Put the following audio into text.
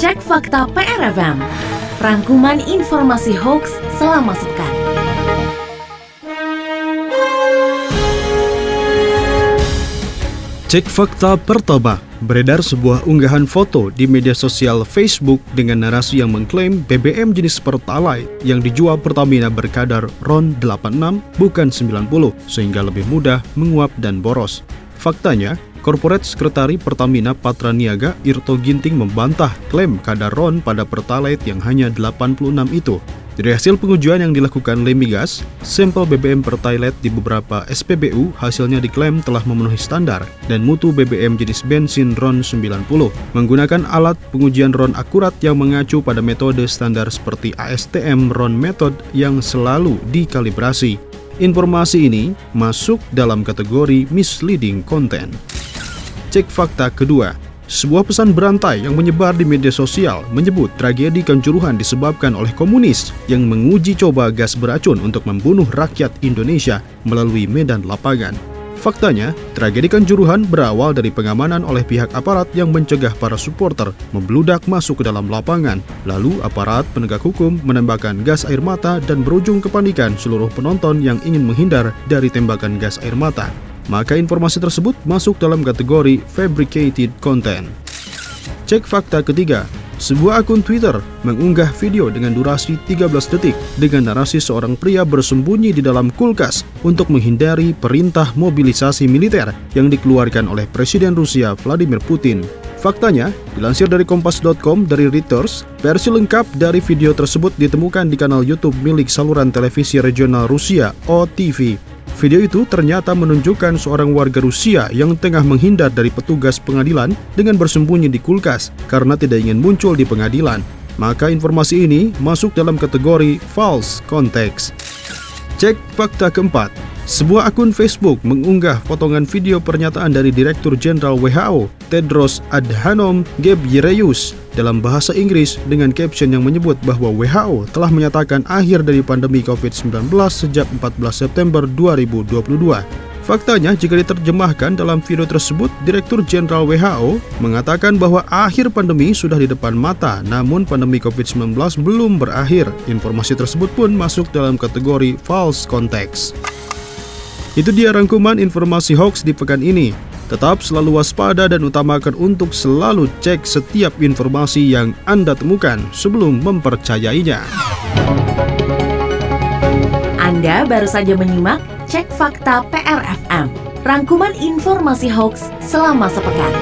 Cek fakta PRFM. Rangkuman informasi hoax selama sepekan. Cek fakta pertama, beredar sebuah unggahan foto di media sosial Facebook dengan narasi yang mengklaim BBM jenis Pertalite yang dijual Pertamina berkadar RON 86 bukan 90 sehingga lebih mudah menguap dan boros. Faktanya, Korporat Sekretari Pertamina Patraniaga Irto Ginting membantah klaim kadar RON pada Pertalite yang hanya 86 itu dari hasil pengujian yang dilakukan Lemigas, sampel BBM Pertalite di beberapa SPBU hasilnya diklaim telah memenuhi standar dan mutu BBM jenis bensin RON 90 menggunakan alat pengujian RON akurat yang mengacu pada metode standar seperti ASTM RON method yang selalu dikalibrasi. Informasi ini masuk dalam kategori misleading content. Cek fakta kedua, sebuah pesan berantai yang menyebar di media sosial menyebut tragedi Kanjuruhan disebabkan oleh komunis yang menguji coba gas beracun untuk membunuh rakyat Indonesia melalui medan lapangan. Faktanya, tragedi Kanjuruhan berawal dari pengamanan oleh pihak aparat yang mencegah para supporter membludak masuk ke dalam lapangan. Lalu aparat penegak hukum menembakkan gas air mata dan berujung kepanikan seluruh penonton yang ingin menghindar dari tembakan gas air mata maka informasi tersebut masuk dalam kategori fabricated content. Cek fakta ketiga, sebuah akun Twitter mengunggah video dengan durasi 13 detik dengan narasi seorang pria bersembunyi di dalam kulkas untuk menghindari perintah mobilisasi militer yang dikeluarkan oleh Presiden Rusia Vladimir Putin. Faktanya, dilansir dari kompas.com dari Reuters, versi lengkap dari video tersebut ditemukan di kanal YouTube milik saluran televisi regional Rusia OTV Video itu ternyata menunjukkan seorang warga Rusia yang tengah menghindar dari petugas pengadilan dengan bersembunyi di kulkas karena tidak ingin muncul di pengadilan. Maka informasi ini masuk dalam kategori false context. Cek fakta keempat. Sebuah akun Facebook mengunggah potongan video pernyataan dari Direktur Jenderal WHO, Tedros Adhanom Ghebreyesus dalam bahasa Inggris dengan caption yang menyebut bahwa WHO telah menyatakan akhir dari pandemi COVID-19 sejak 14 September 2022. Faktanya, jika diterjemahkan dalam video tersebut, Direktur Jenderal WHO mengatakan bahwa akhir pandemi sudah di depan mata, namun pandemi COVID-19 belum berakhir. Informasi tersebut pun masuk dalam kategori false context. Itu dia rangkuman informasi hoax di pekan ini. Tetap selalu waspada dan utamakan untuk selalu cek setiap informasi yang Anda temukan sebelum mempercayainya. Anda baru saja menyimak Cek Fakta PRFM, rangkuman informasi hoax selama sepekan.